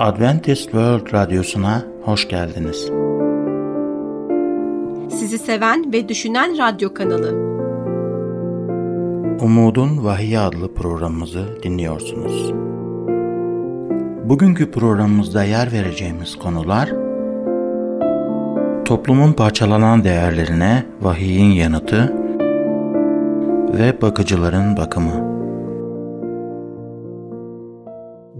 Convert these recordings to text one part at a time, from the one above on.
Adventist World Radyosu'na hoş geldiniz. Sizi seven ve düşünen radyo kanalı. Umudun Vahiy adlı programımızı dinliyorsunuz. Bugünkü programımızda yer vereceğimiz konular Toplumun parçalanan değerlerine vahiyin yanıtı ve bakıcıların bakımı.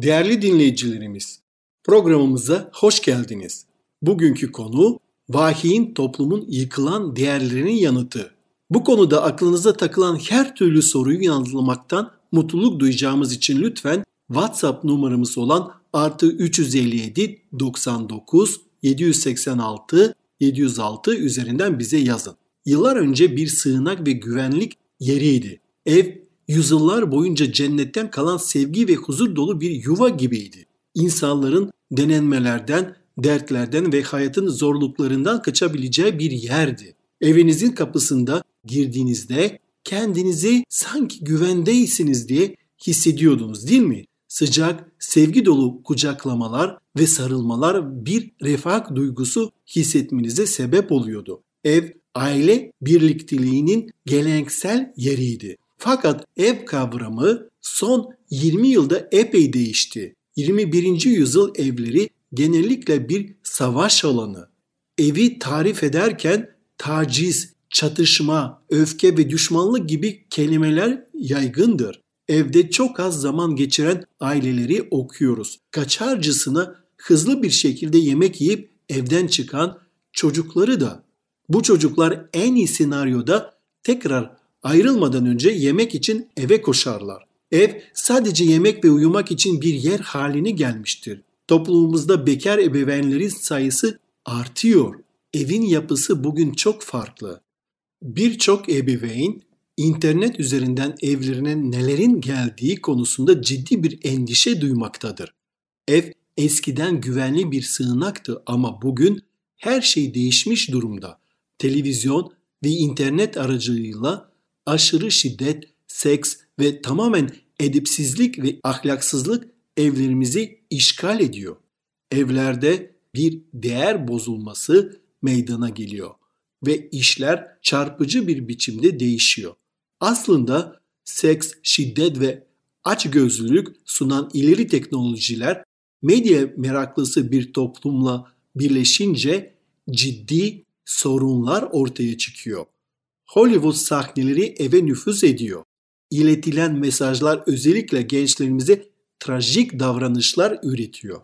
Değerli dinleyicilerimiz, programımıza hoş geldiniz. Bugünkü konu vahiyin toplumun yıkılan değerlerinin yanıtı. Bu konuda aklınıza takılan her türlü soruyu yanıtlamaktan mutluluk duyacağımız için lütfen WhatsApp numaramız olan artı 357 99 786 706 üzerinden bize yazın. Yıllar önce bir sığınak ve güvenlik yeriydi. Ev yüzyıllar boyunca cennetten kalan sevgi ve huzur dolu bir yuva gibiydi. İnsanların denenmelerden, dertlerden ve hayatın zorluklarından kaçabileceği bir yerdi. Evinizin kapısında girdiğinizde kendinizi sanki güvendeysiniz diye hissediyordunuz değil mi? Sıcak, sevgi dolu kucaklamalar ve sarılmalar bir refah duygusu hissetmenize sebep oluyordu. Ev aile birlikteliğinin geleneksel yeriydi. Fakat ev kavramı son 20 yılda epey değişti. 21. yüzyıl evleri genellikle bir savaş alanı. Evi tarif ederken taciz, çatışma, öfke ve düşmanlık gibi kelimeler yaygındır. Evde çok az zaman geçiren aileleri okuyoruz. Kaçarcısına hızlı bir şekilde yemek yiyip evden çıkan çocukları da. Bu çocuklar en iyi senaryoda tekrar ayrılmadan önce yemek için eve koşarlar. Ev sadece yemek ve uyumak için bir yer haline gelmiştir. Toplumumuzda bekar ebeveynlerin sayısı artıyor. Evin yapısı bugün çok farklı. Birçok ebeveyn internet üzerinden evlerine nelerin geldiği konusunda ciddi bir endişe duymaktadır. Ev eskiden güvenli bir sığınaktı ama bugün her şey değişmiş durumda. Televizyon ve internet aracılığıyla aşırı şiddet, seks ve tamamen edipsizlik ve ahlaksızlık evlerimizi işgal ediyor. Evlerde bir değer bozulması meydana geliyor ve işler çarpıcı bir biçimde değişiyor. Aslında seks, şiddet ve açgözlülük sunan ileri teknolojiler medya meraklısı bir toplumla birleşince ciddi sorunlar ortaya çıkıyor. Hollywood sahneleri eve nüfuz ediyor. İletilen mesajlar özellikle gençlerimize trajik davranışlar üretiyor.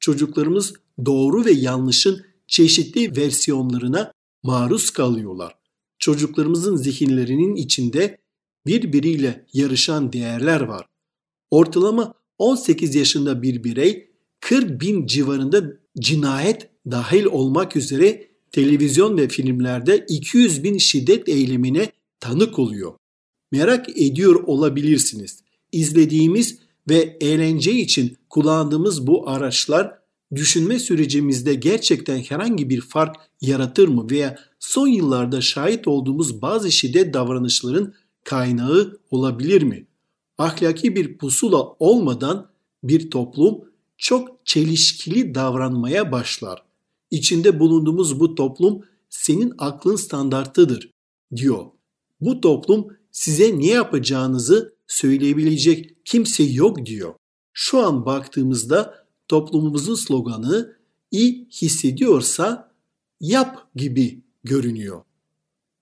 Çocuklarımız doğru ve yanlışın çeşitli versiyonlarına maruz kalıyorlar. Çocuklarımızın zihinlerinin içinde birbiriyle yarışan değerler var. Ortalama 18 yaşında bir birey 40 bin civarında cinayet dahil olmak üzere televizyon ve filmlerde 200 bin şiddet eylemine tanık oluyor. Merak ediyor olabilirsiniz. İzlediğimiz ve eğlence için kullandığımız bu araçlar düşünme sürecimizde gerçekten herhangi bir fark yaratır mı veya son yıllarda şahit olduğumuz bazı şiddet davranışların kaynağı olabilir mi? Ahlaki bir pusula olmadan bir toplum çok çelişkili davranmaya başlar içinde bulunduğumuz bu toplum senin aklın standartıdır diyor. Bu toplum size ne yapacağınızı söyleyebilecek kimse yok diyor. Şu an baktığımızda toplumumuzun sloganı iyi hissediyorsa yap gibi görünüyor.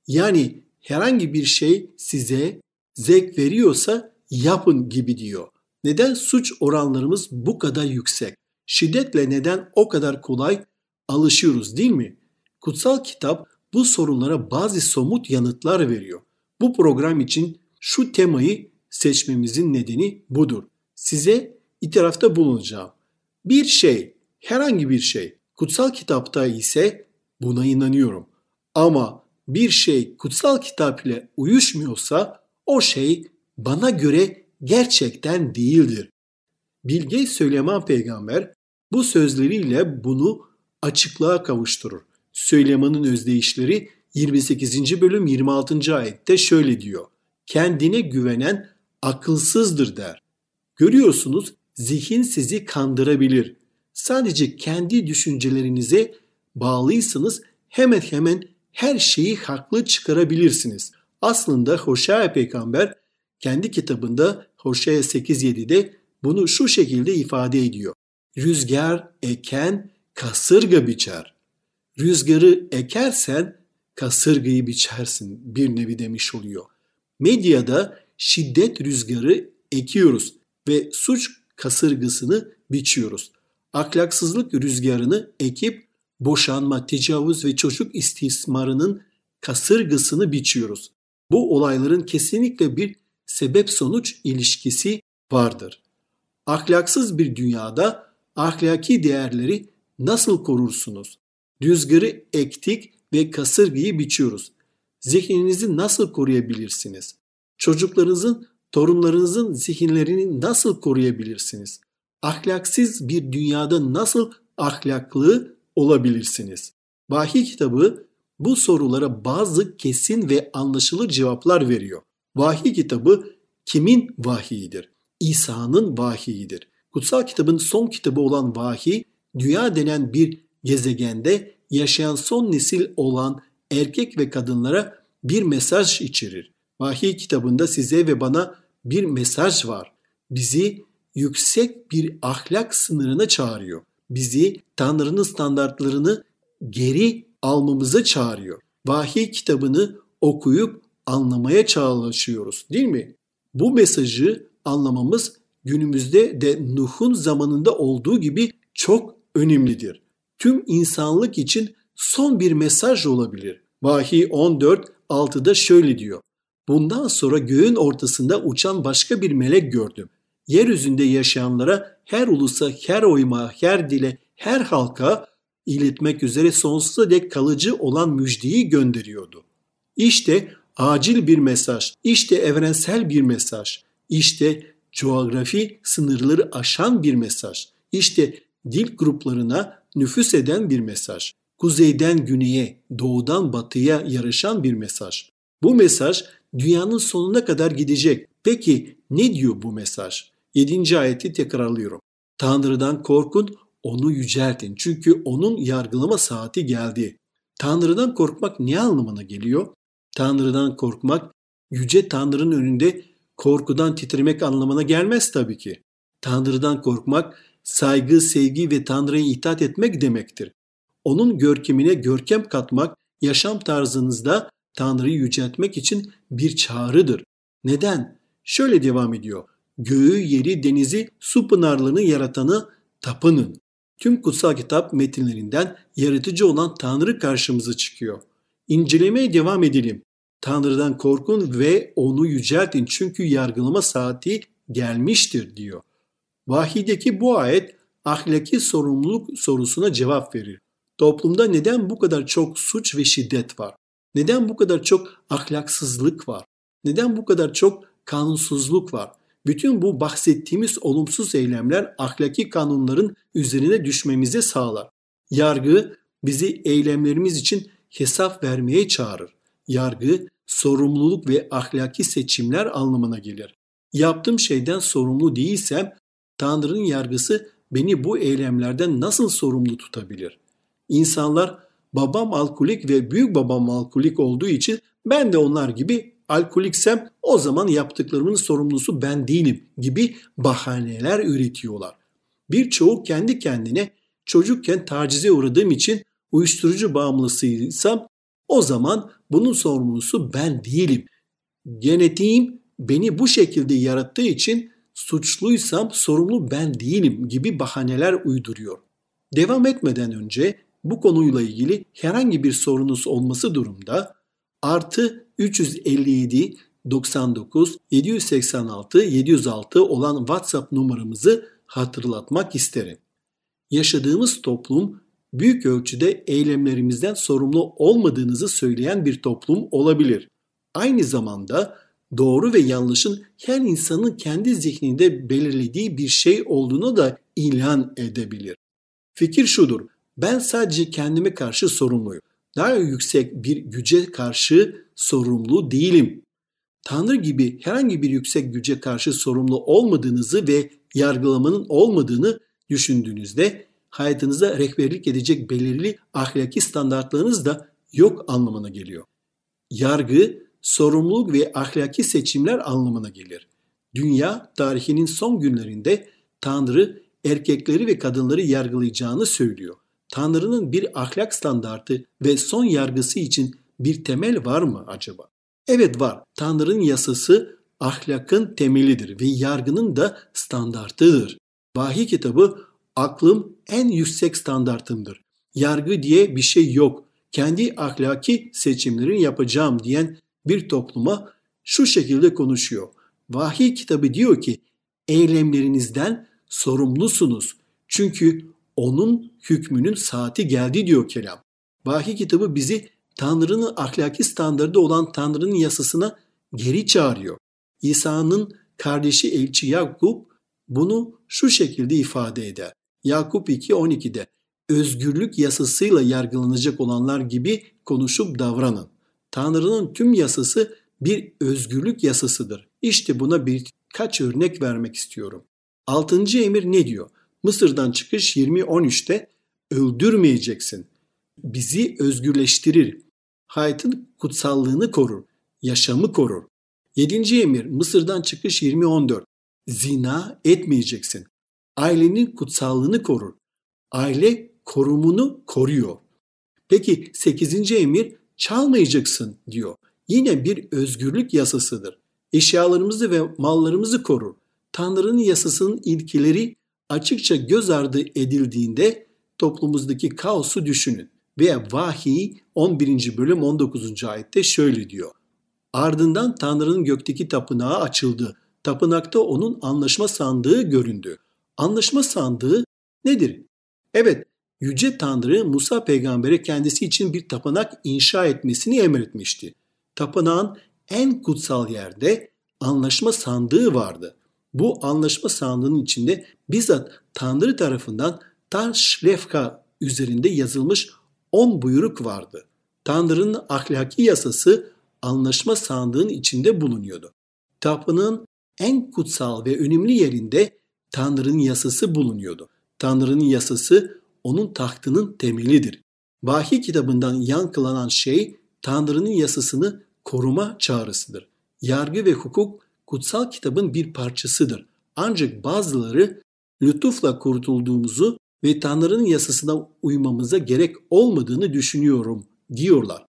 Yani herhangi bir şey size zevk veriyorsa yapın gibi diyor. Neden suç oranlarımız bu kadar yüksek? Şiddetle neden o kadar kolay alışıyoruz değil mi? Kutsal kitap bu sorunlara bazı somut yanıtlar veriyor. Bu program için şu temayı seçmemizin nedeni budur. Size itirafta bulunacağım. Bir şey, herhangi bir şey kutsal kitapta ise buna inanıyorum. Ama bir şey kutsal kitap ile uyuşmuyorsa o şey bana göre gerçekten değildir. Bilge Süleyman peygamber bu sözleriyle bunu açıklığa kavuşturur. Süleyman'ın özdeyişleri 28. bölüm 26. ayette şöyle diyor. Kendine güvenen akılsızdır der. Görüyorsunuz zihin sizi kandırabilir. sadece kendi düşüncelerinize bağlıysanız hemen hemen her şeyi haklı çıkarabilirsiniz. Aslında Hoşea peygamber kendi kitabında Hoşea 8.7'de bunu şu şekilde ifade ediyor. Rüzgar eken kasırga biçer. Rüzgarı ekersen kasırgayı biçersin bir nevi demiş oluyor. Medyada şiddet rüzgarı ekiyoruz ve suç kasırgısını biçiyoruz. Ahlaksızlık rüzgarını ekip boşanma, tecavüz ve çocuk istismarının kasırgısını biçiyoruz. Bu olayların kesinlikle bir sebep sonuç ilişkisi vardır. Ahlaksız bir dünyada ahlaki değerleri nasıl korursunuz? Rüzgarı ektik ve kasırgayı biçiyoruz. Zihninizi nasıl koruyabilirsiniz? Çocuklarınızın, torunlarınızın zihinlerini nasıl koruyabilirsiniz? Ahlaksız bir dünyada nasıl ahlaklı olabilirsiniz? Vahiy kitabı bu sorulara bazı kesin ve anlaşılır cevaplar veriyor. Vahiy kitabı kimin vahiyidir? İsa'nın vahiyidir. Kutsal kitabın son kitabı olan vahiy, dünya denen bir gezegende yaşayan son nesil olan erkek ve kadınlara bir mesaj içerir. Vahiy kitabında size ve bana bir mesaj var. Bizi yüksek bir ahlak sınırına çağırıyor. Bizi Tanrı'nın standartlarını geri almamıza çağırıyor. Vahiy kitabını okuyup anlamaya çalışıyoruz değil mi? Bu mesajı anlamamız günümüzde de Nuh'un zamanında olduğu gibi çok önemlidir. Tüm insanlık için son bir mesaj olabilir. Vahiy 14 6'da şöyle diyor. Bundan sonra göğün ortasında uçan başka bir melek gördüm. Yeryüzünde yaşayanlara her ulusa, her oyma, her dile, her halka iletmek üzere sonsuza dek kalıcı olan müjdeyi gönderiyordu. İşte acil bir mesaj, işte evrensel bir mesaj, işte coğrafi sınırları aşan bir mesaj, işte dil gruplarına nüfus eden bir mesaj, kuzeyden güneye, doğudan batıya yarışan bir mesaj. Bu mesaj dünyanın sonuna kadar gidecek. Peki ne diyor bu mesaj? 7. ayeti tekrarlıyorum. Tanrı'dan korkun, onu yüceltin. Çünkü onun yargılama saati geldi. Tanrı'dan korkmak ne anlamına geliyor? Tanrı'dan korkmak, yüce Tanrı'nın önünde korkudan titremek anlamına gelmez tabii ki. Tanrı'dan korkmak, saygı, sevgi ve Tanrı'ya itaat etmek demektir. Onun görkemine görkem katmak, yaşam tarzınızda Tanrı'yı yüceltmek için bir çağrıdır. Neden? Şöyle devam ediyor. Göğü, yeri, denizi, su pınarlarını yaratanı tapının. Tüm kutsal kitap metinlerinden yaratıcı olan Tanrı karşımıza çıkıyor. İncelemeye devam edelim. Tanrı'dan korkun ve onu yüceltin çünkü yargılama saati gelmiştir diyor. Vahiydeki bu ayet ahlaki sorumluluk sorusuna cevap verir. Toplumda neden bu kadar çok suç ve şiddet var? Neden bu kadar çok ahlaksızlık var? Neden bu kadar çok kanunsuzluk var? Bütün bu bahsettiğimiz olumsuz eylemler ahlaki kanunların üzerine düşmemize sağlar. Yargı bizi eylemlerimiz için hesap vermeye çağırır. Yargı sorumluluk ve ahlaki seçimler anlamına gelir. Yaptığım şeyden sorumlu değilsem Tanrı'nın yargısı beni bu eylemlerden nasıl sorumlu tutabilir? İnsanlar babam alkolik ve büyük babam alkolik olduğu için ben de onlar gibi alkoliksem o zaman yaptıklarımın sorumlusu ben değilim gibi bahaneler üretiyorlar. Birçoğu kendi kendine çocukken tacize uğradığım için uyuşturucu bağımlısıysam o zaman bunun sorumlusu ben değilim. Genetiğim beni bu şekilde yarattığı için suçluysam sorumlu ben değilim gibi bahaneler uyduruyor. Devam etmeden önce bu konuyla ilgili herhangi bir sorunuz olması durumda artı 357 99 786 706 olan WhatsApp numaramızı hatırlatmak isterim. Yaşadığımız toplum büyük ölçüde eylemlerimizden sorumlu olmadığınızı söyleyen bir toplum olabilir. Aynı zamanda doğru ve yanlışın her insanın kendi zihninde belirlediği bir şey olduğunu da ilan edebilir. Fikir şudur. Ben sadece kendime karşı sorumluyum. Daha yüksek bir güce karşı sorumlu değilim. Tanrı gibi herhangi bir yüksek güce karşı sorumlu olmadığınızı ve yargılamanın olmadığını düşündüğünüzde hayatınıza rehberlik edecek belirli ahlaki standartlarınız da yok anlamına geliyor. Yargı, sorumluluk ve ahlaki seçimler anlamına gelir. Dünya tarihinin son günlerinde Tanrı erkekleri ve kadınları yargılayacağını söylüyor. Tanrı'nın bir ahlak standartı ve son yargısı için bir temel var mı acaba? Evet var. Tanrı'nın yasası ahlakın temelidir ve yargının da standartıdır. Vahiy kitabı aklım en yüksek standartımdır. Yargı diye bir şey yok. Kendi ahlaki seçimlerini yapacağım diyen bir topluma şu şekilde konuşuyor. Vahiy kitabı diyor ki eylemlerinizden sorumlusunuz. Çünkü onun hükmünün saati geldi diyor kelam. Vahiy kitabı bizi Tanrı'nın ahlaki standardı olan Tanrı'nın yasasına geri çağırıyor. İsa'nın kardeşi elçi Yakup bunu şu şekilde ifade eder. Yakup 2.12'de özgürlük yasasıyla yargılanacak olanlar gibi konuşup davranın. Tanrı'nın tüm yasası bir özgürlük yasasıdır. İşte buna birkaç örnek vermek istiyorum. Altıncı emir ne diyor? Mısır'dan çıkış 20.13'te öldürmeyeceksin. Bizi özgürleştirir. Hayatın kutsallığını korur. Yaşamı korur. Yedinci emir Mısır'dan çıkış 20.14 Zina etmeyeceksin. Ailenin kutsallığını korur. Aile korumunu koruyor. Peki 8. emir çalmayacaksın diyor. Yine bir özgürlük yasasıdır. Eşyalarımızı ve mallarımızı korur. Tanrı'nın yasasının ilkeleri açıkça göz ardı edildiğinde toplumumuzdaki kaosu düşünün. Veya Vahiy 11. bölüm 19. ayette şöyle diyor. Ardından Tanrı'nın gökteki tapınağı açıldı. Tapınakta onun anlaşma sandığı göründü. Anlaşma sandığı nedir? Evet, Yüce Tanrı Musa peygambere kendisi için bir tapınak inşa etmesini emretmişti. Tapınağın en kutsal yerde anlaşma sandığı vardı. Bu anlaşma sandığının içinde bizzat Tanrı tarafından taş lefka üzerinde yazılmış 10 buyruk vardı. Tanrı'nın ahlaki yasası anlaşma sandığın içinde bulunuyordu. Tapınağın en kutsal ve önemli yerinde Tanrı'nın yasası bulunuyordu. Tanrı'nın yasası onun tahtının temelidir. Vahiy kitabından yankılanan şey Tanrı'nın yasasını koruma çağrısıdır. Yargı ve hukuk kutsal kitabın bir parçasıdır. Ancak bazıları lütufla kurtulduğumuzu ve Tanrı'nın yasasına uymamıza gerek olmadığını düşünüyorum diyorlar.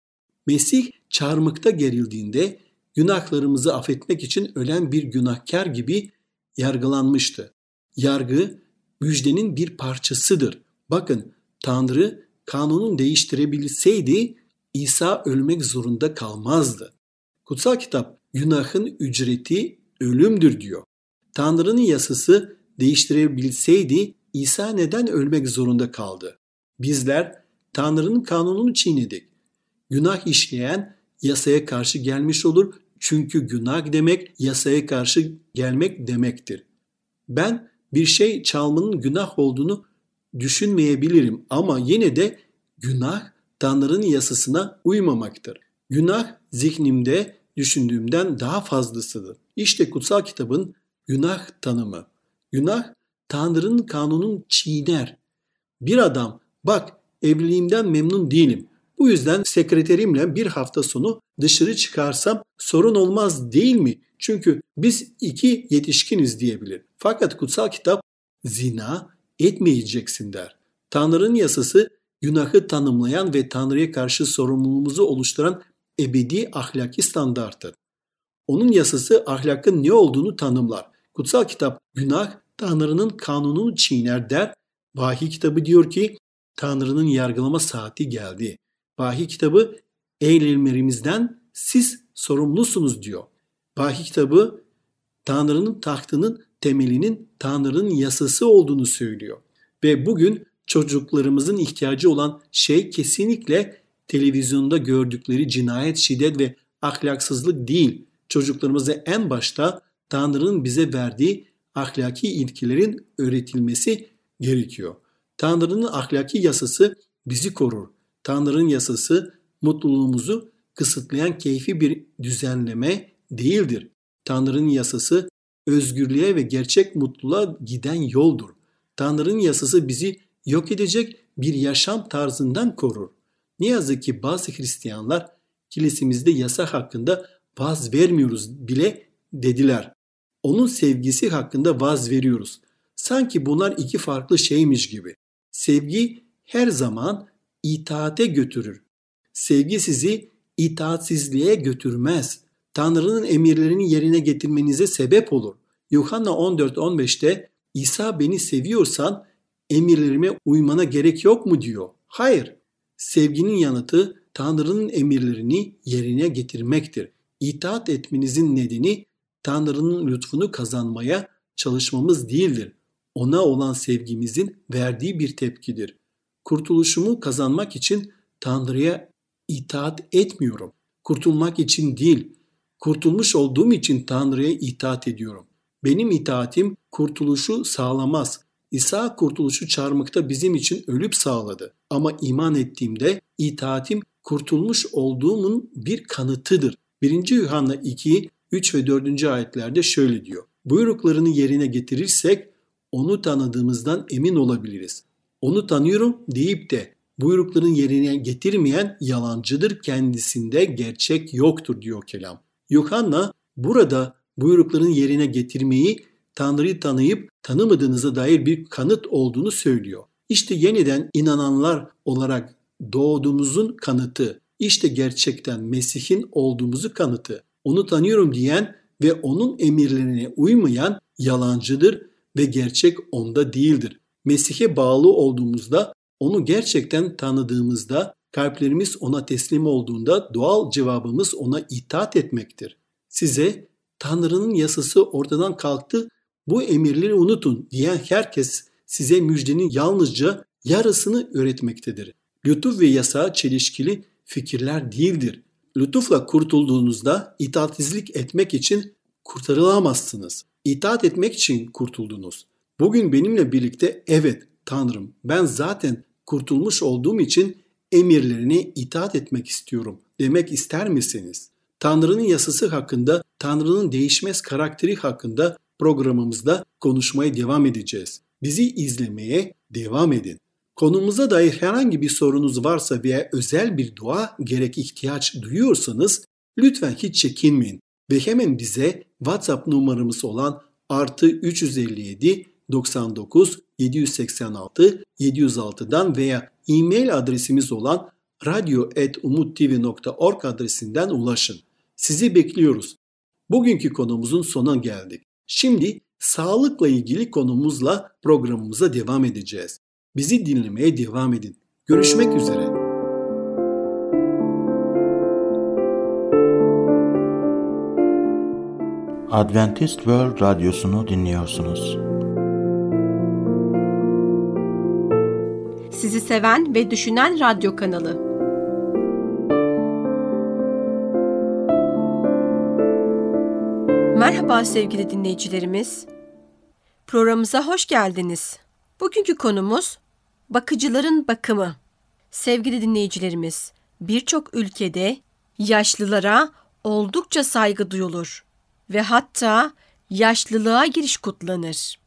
Mesih çarmıkta gerildiğinde günahlarımızı affetmek için ölen bir günahkar gibi yargılanmıştı. Yargı müjdenin bir parçasıdır. Bakın Tanrı kanunun değiştirebilseydi İsa ölmek zorunda kalmazdı. Kutsal kitap günahın ücreti ölümdür diyor. Tanrı'nın yasası değiştirebilseydi İsa neden ölmek zorunda kaldı? Bizler Tanrı'nın kanununu çiğnedik. Günah işleyen yasaya karşı gelmiş olur. Çünkü günah demek yasaya karşı gelmek demektir. Ben bir şey çalmanın günah olduğunu düşünmeyebilirim ama yine de günah Tanrı'nın yasasına uymamaktır. Günah zihnimde düşündüğümden daha fazlasıdır. İşte kutsal kitabın günah tanımı. Günah Tanrı'nın kanunun çiğner. Bir adam bak evliliğimden memnun değilim. Bu yüzden sekreterimle bir hafta sonu dışarı çıkarsam sorun olmaz değil mi? Çünkü biz iki yetişkiniz diyebilir. Fakat kutsal kitap zina etmeyeceksin der. Tanrı'nın yasası günahı tanımlayan ve Tanrı'ya karşı sorumluluğumuzu oluşturan ebedi ahlaki standarttır. Onun yasası ahlakın ne olduğunu tanımlar. Kutsal kitap günah Tanrı'nın kanununu çiğner der. Vahiy kitabı diyor ki Tanrı'nın yargılama saati geldi. Vahiy kitabı eylemlerimizden siz sorumlusunuz diyor. Vahiy kitabı Tanrı'nın tahtının temelinin Tanrı'nın yasası olduğunu söylüyor. Ve bugün çocuklarımızın ihtiyacı olan şey kesinlikle televizyonda gördükleri cinayet, şiddet ve ahlaksızlık değil. Çocuklarımıza en başta Tanrı'nın bize verdiği ahlaki ilkelerin öğretilmesi gerekiyor. Tanrı'nın ahlaki yasası bizi korur. Tanrı'nın yasası mutluluğumuzu kısıtlayan keyfi bir düzenleme değildir. Tanrı'nın yasası özgürlüğe ve gerçek mutluluğa giden yoldur. Tanrı'nın yasası bizi yok edecek bir yaşam tarzından korur. Ne yazık ki bazı Hristiyanlar kilisemizde yasa hakkında vaz vermiyoruz bile dediler. Onun sevgisi hakkında vaz veriyoruz. Sanki bunlar iki farklı şeymiş gibi. Sevgi her zaman itaate götürür. Sevgi sizi itaatsizliğe götürmez. Tanrı'nın emirlerini yerine getirmenize sebep olur. Yuhanna 14-15'te İsa beni seviyorsan emirlerime uymana gerek yok mu diyor. Hayır. Sevginin yanıtı Tanrı'nın emirlerini yerine getirmektir. İtaat etmenizin nedeni Tanrı'nın lütfunu kazanmaya çalışmamız değildir. Ona olan sevgimizin verdiği bir tepkidir. Kurtuluşumu kazanmak için Tanrı'ya itaat etmiyorum. Kurtulmak için değil, kurtulmuş olduğum için Tanrı'ya itaat ediyorum. Benim itaatim kurtuluşu sağlamaz. İsa kurtuluşu çarmıkta bizim için ölüp sağladı. Ama iman ettiğimde itaatim kurtulmuş olduğumun bir kanıtıdır. 1. Yuhanna 2, 3 ve 4. ayetlerde şöyle diyor. Buyruklarını yerine getirirsek onu tanıdığımızdan emin olabiliriz. Onu tanıyorum deyip de buyrukların yerine getirmeyen yalancıdır kendisinde gerçek yoktur diyor kelam. Yuhanna burada buyrukların yerine getirmeyi Tanrı'yı tanıyıp tanımadığınıza dair bir kanıt olduğunu söylüyor. İşte yeniden inananlar olarak doğduğumuzun kanıtı, işte gerçekten Mesih'in olduğumuzu kanıtı. Onu tanıyorum diyen ve onun emirlerine uymayan yalancıdır ve gerçek onda değildir. Mesih'e bağlı olduğumuzda, onu gerçekten tanıdığımızda, kalplerimiz ona teslim olduğunda doğal cevabımız ona itaat etmektir. Size Tanrı'nın yasası ortadan kalktı, bu emirleri unutun diyen herkes size müjdenin yalnızca yarısını öğretmektedir. Lütuf ve yasa çelişkili fikirler değildir. Lütufla kurtulduğunuzda itaatsizlik etmek için kurtarılamazsınız. İtaat etmek için kurtuldunuz. Bugün benimle birlikte evet Tanrım ben zaten kurtulmuş olduğum için emirlerine itaat etmek istiyorum demek ister misiniz? Tanrı'nın yasası hakkında, Tanrı'nın değişmez karakteri hakkında programımızda konuşmaya devam edeceğiz. Bizi izlemeye devam edin. Konumuza dair herhangi bir sorunuz varsa veya özel bir dua gerek ihtiyaç duyuyorsanız lütfen hiç çekinmeyin ve hemen bize WhatsApp numaramız olan artı 357 99 786 706'dan veya e-mail adresimiz olan radyo.umuttv.org adresinden ulaşın. Sizi bekliyoruz. Bugünkü konumuzun sonuna geldik. Şimdi sağlıkla ilgili konumuzla programımıza devam edeceğiz. Bizi dinlemeye devam edin. Görüşmek üzere. Adventist World Radyosu'nu dinliyorsunuz. Sizi seven ve düşünen radyo kanalı. Merhaba sevgili dinleyicilerimiz. Programımıza hoş geldiniz. Bugünkü konumuz bakıcıların bakımı. Sevgili dinleyicilerimiz, birçok ülkede yaşlılara oldukça saygı duyulur ve hatta yaşlılığa giriş kutlanır.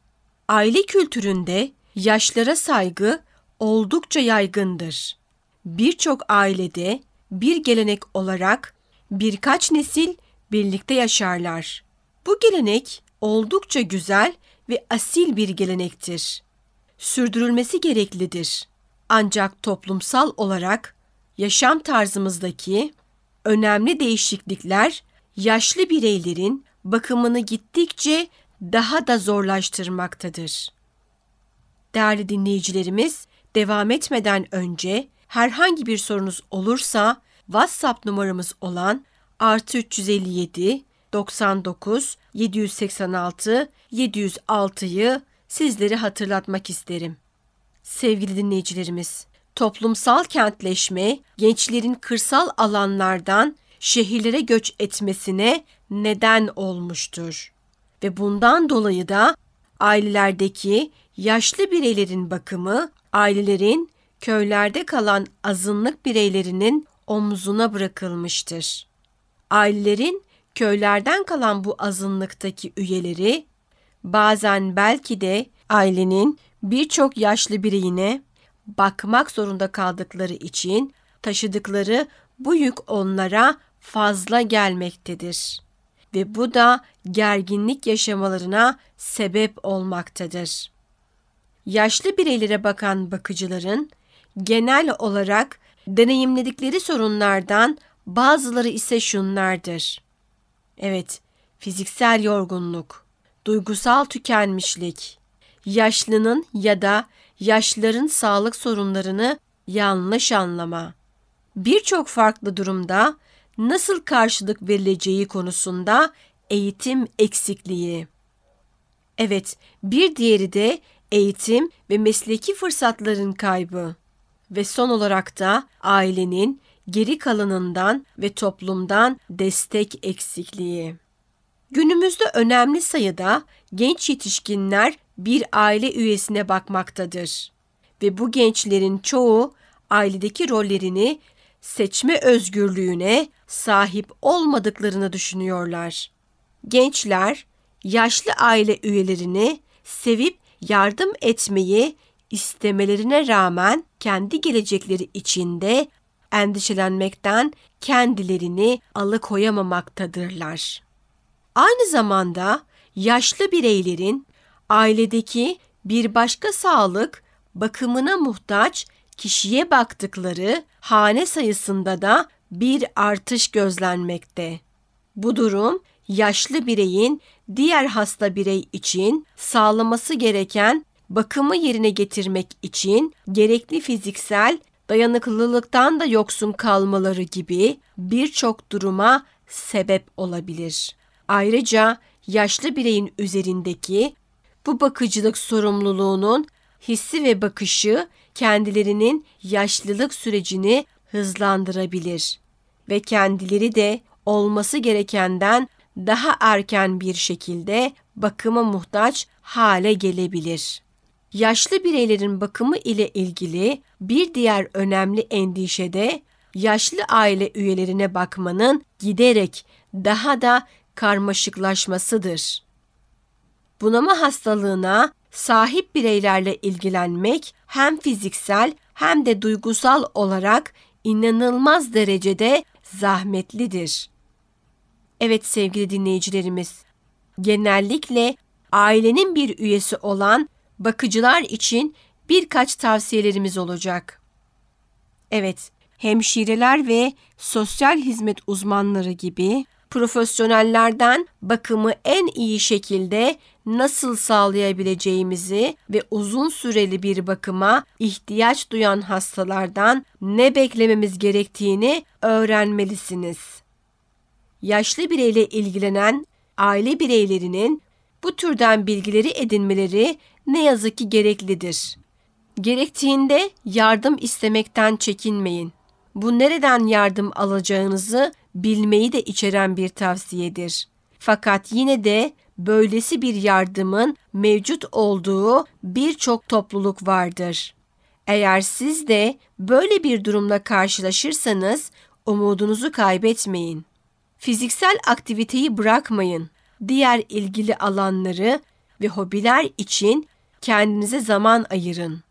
Aile kültüründe yaşlara saygı oldukça yaygındır. Birçok ailede bir gelenek olarak birkaç nesil birlikte yaşarlar. Bu gelenek oldukça güzel ve asil bir gelenektir. Sürdürülmesi gereklidir. Ancak toplumsal olarak yaşam tarzımızdaki önemli değişiklikler yaşlı bireylerin bakımını gittikçe daha da zorlaştırmaktadır. Değerli dinleyicilerimiz, devam etmeden önce herhangi bir sorunuz olursa WhatsApp numaramız olan artı 357 99 786 706'yı sizleri hatırlatmak isterim. Sevgili dinleyicilerimiz, toplumsal kentleşme gençlerin kırsal alanlardan şehirlere göç etmesine neden olmuştur. Ve bundan dolayı da ailelerdeki yaşlı bireylerin bakımı ailelerin köylerde kalan azınlık bireylerinin omzuna bırakılmıştır. Ailelerin köylerden kalan bu azınlıktaki üyeleri bazen belki de ailenin birçok yaşlı bireyine bakmak zorunda kaldıkları için taşıdıkları bu yük onlara fazla gelmektedir ve bu da gerginlik yaşamalarına sebep olmaktadır. Yaşlı bireylere bakan bakıcıların genel olarak deneyimledikleri sorunlardan bazıları ise şunlardır. Evet, fiziksel yorgunluk, duygusal tükenmişlik, yaşlının ya da yaşlıların sağlık sorunlarını yanlış anlama. Birçok farklı durumda nasıl karşılık verileceği konusunda eğitim eksikliği. Evet, bir diğeri de eğitim ve mesleki fırsatların kaybı. Ve son olarak da ailenin geri kalanından ve toplumdan destek eksikliği. Günümüzde önemli sayıda genç yetişkinler bir aile üyesine bakmaktadır ve bu gençlerin çoğu ailedeki rollerini seçme özgürlüğüne sahip olmadıklarını düşünüyorlar. Gençler yaşlı aile üyelerini sevip yardım etmeyi istemelerine rağmen kendi gelecekleri içinde endişelenmekten kendilerini alıkoyamamaktadırlar. Aynı zamanda yaşlı bireylerin ailedeki bir başka sağlık bakımına muhtaç kişiye baktıkları hane sayısında da bir artış gözlenmekte. Bu durum yaşlı bireyin diğer hasta birey için sağlaması gereken bakımı yerine getirmek için gerekli fiziksel dayanıklılıktan da yoksun kalmaları gibi birçok duruma sebep olabilir. Ayrıca yaşlı bireyin üzerindeki bu bakıcılık sorumluluğunun hissi ve bakışı kendilerinin yaşlılık sürecini hızlandırabilir ve kendileri de olması gerekenden daha erken bir şekilde bakıma muhtaç hale gelebilir. Yaşlı bireylerin bakımı ile ilgili bir diğer önemli endişe de yaşlı aile üyelerine bakmanın giderek daha da karmaşıklaşmasıdır. Bunama hastalığına sahip bireylerle ilgilenmek hem fiziksel hem de duygusal olarak inanılmaz derecede zahmetlidir. Evet sevgili dinleyicilerimiz, genellikle ailenin bir üyesi olan bakıcılar için birkaç tavsiyelerimiz olacak. Evet, hemşireler ve sosyal hizmet uzmanları gibi profesyonellerden bakımı en iyi şekilde nasıl sağlayabileceğimizi ve uzun süreli bir bakıma ihtiyaç duyan hastalardan ne beklememiz gerektiğini öğrenmelisiniz. Yaşlı bireyle ilgilenen aile bireylerinin bu türden bilgileri edinmeleri ne yazık ki gereklidir. Gerektiğinde yardım istemekten çekinmeyin. Bu nereden yardım alacağınızı bilmeyi de içeren bir tavsiyedir. Fakat yine de böylesi bir yardımın mevcut olduğu birçok topluluk vardır. Eğer siz de böyle bir durumla karşılaşırsanız umudunuzu kaybetmeyin. Fiziksel aktiviteyi bırakmayın. Diğer ilgili alanları ve hobiler için kendinize zaman ayırın.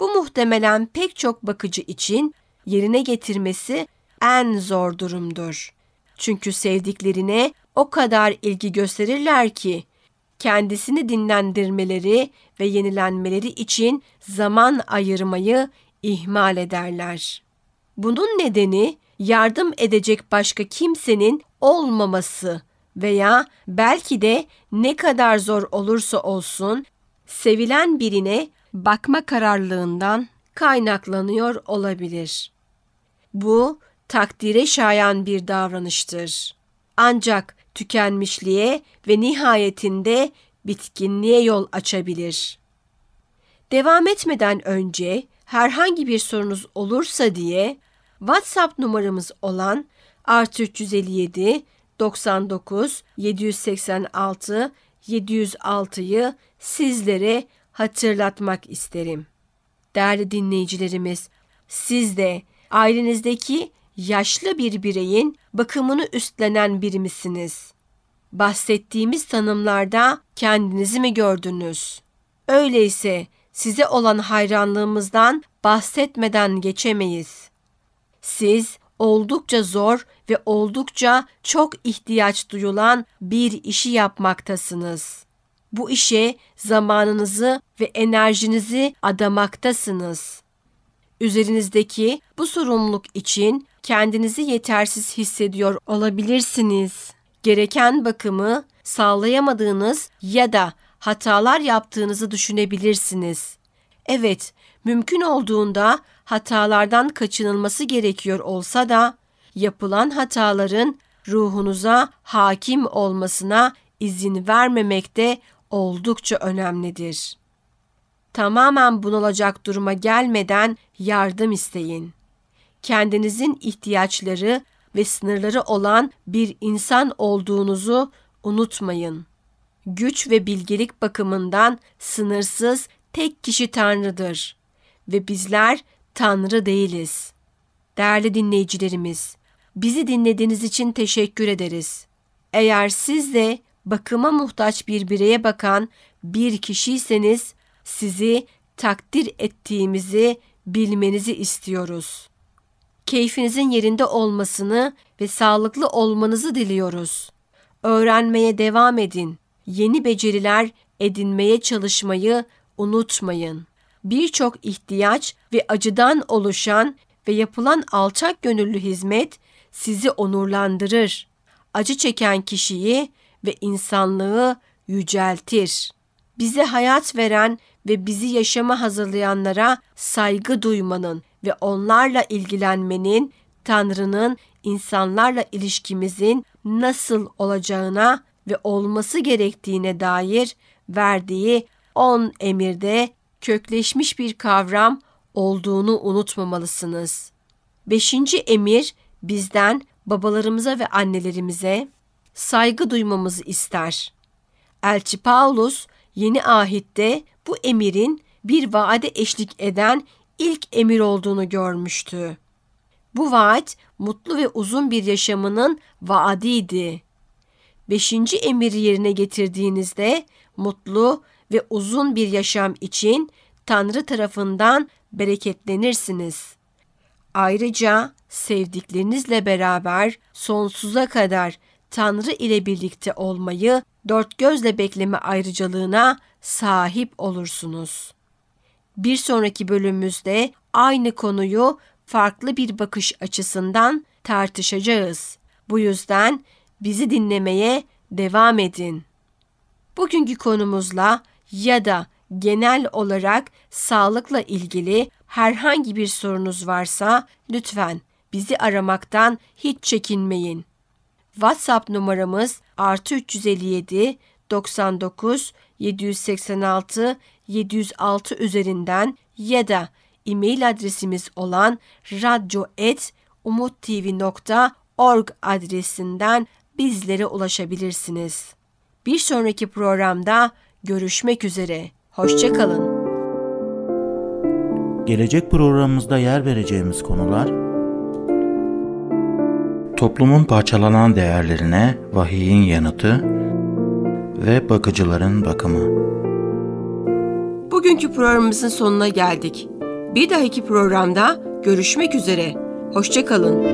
Bu muhtemelen pek çok bakıcı için yerine getirmesi en zor durumdur. Çünkü sevdiklerine o kadar ilgi gösterirler ki kendisini dinlendirmeleri ve yenilenmeleri için zaman ayırmayı ihmal ederler. Bunun nedeni yardım edecek başka kimsenin olmaması veya belki de ne kadar zor olursa olsun sevilen birine bakma kararlılığından kaynaklanıyor olabilir. Bu takdire şayan bir davranıştır. Ancak tükenmişliğe ve nihayetinde bitkinliğe yol açabilir. Devam etmeden önce herhangi bir sorunuz olursa diye WhatsApp numaramız olan artı 357 99 786 706'yı sizlere hatırlatmak isterim. Değerli dinleyicilerimiz, siz de ailenizdeki yaşlı bir bireyin bakımını üstlenen biri misiniz? Bahsettiğimiz tanımlarda kendinizi mi gördünüz? Öyleyse size olan hayranlığımızdan bahsetmeden geçemeyiz. Siz oldukça zor ve oldukça çok ihtiyaç duyulan bir işi yapmaktasınız. Bu işe zamanınızı ve enerjinizi adamaktasınız. Üzerinizdeki bu sorumluluk için kendinizi yetersiz hissediyor olabilirsiniz. Gereken bakımı sağlayamadığınız ya da hatalar yaptığınızı düşünebilirsiniz. Evet, mümkün olduğunda hatalardan kaçınılması gerekiyor olsa da yapılan hataların ruhunuza hakim olmasına izin vermemek de oldukça önemlidir. Tamamen bunalacak duruma gelmeden yardım isteyin. Kendinizin ihtiyaçları ve sınırları olan bir insan olduğunuzu unutmayın. Güç ve bilgelik bakımından sınırsız tek kişi Tanrı'dır ve bizler Tanrı değiliz. Değerli dinleyicilerimiz, bizi dinlediğiniz için teşekkür ederiz. Eğer siz de bakıma muhtaç bir bireye bakan bir kişiyseniz sizi takdir ettiğimizi bilmenizi istiyoruz. Keyfinizin yerinde olmasını ve sağlıklı olmanızı diliyoruz. Öğrenmeye devam edin. Yeni beceriler edinmeye çalışmayı unutmayın. Birçok ihtiyaç ve acıdan oluşan ve yapılan alçak gönüllü hizmet sizi onurlandırır. Acı çeken kişiyi ve insanlığı yüceltir. Bize hayat veren ve bizi yaşama hazırlayanlara saygı duymanın ve onlarla ilgilenmenin Tanrı'nın insanlarla ilişkimizin nasıl olacağına ve olması gerektiğine dair verdiği on emirde kökleşmiş bir kavram olduğunu unutmamalısınız. Beşinci emir bizden babalarımıza ve annelerimize saygı duymamızı ister. Elçi Paulus yeni ahitte bu emirin bir vaade eşlik eden ilk emir olduğunu görmüştü. Bu vaat mutlu ve uzun bir yaşamının vaadiydi. Beşinci emiri yerine getirdiğinizde mutlu ve uzun bir yaşam için Tanrı tarafından bereketlenirsiniz. Ayrıca sevdiklerinizle beraber sonsuza kadar Tanrı ile birlikte olmayı dört gözle bekleme ayrıcalığına sahip olursunuz. Bir sonraki bölümümüzde aynı konuyu farklı bir bakış açısından tartışacağız. Bu yüzden bizi dinlemeye devam edin. Bugünkü konumuzla ya da genel olarak sağlıkla ilgili herhangi bir sorunuz varsa lütfen bizi aramaktan hiç çekinmeyin. WhatsApp numaramız artı 357 99 786 706 üzerinden ya da e-mail adresimiz olan radyo.umuttv.org adresinden bizlere ulaşabilirsiniz. Bir sonraki programda görüşmek üzere. Hoşçakalın. Gelecek programımızda yer vereceğimiz konular Toplumun parçalanan değerlerine vahiyin yanıtı ve bakıcıların bakımı. Bugünkü programımızın sonuna geldik. Bir dahaki programda görüşmek üzere. Hoşçakalın.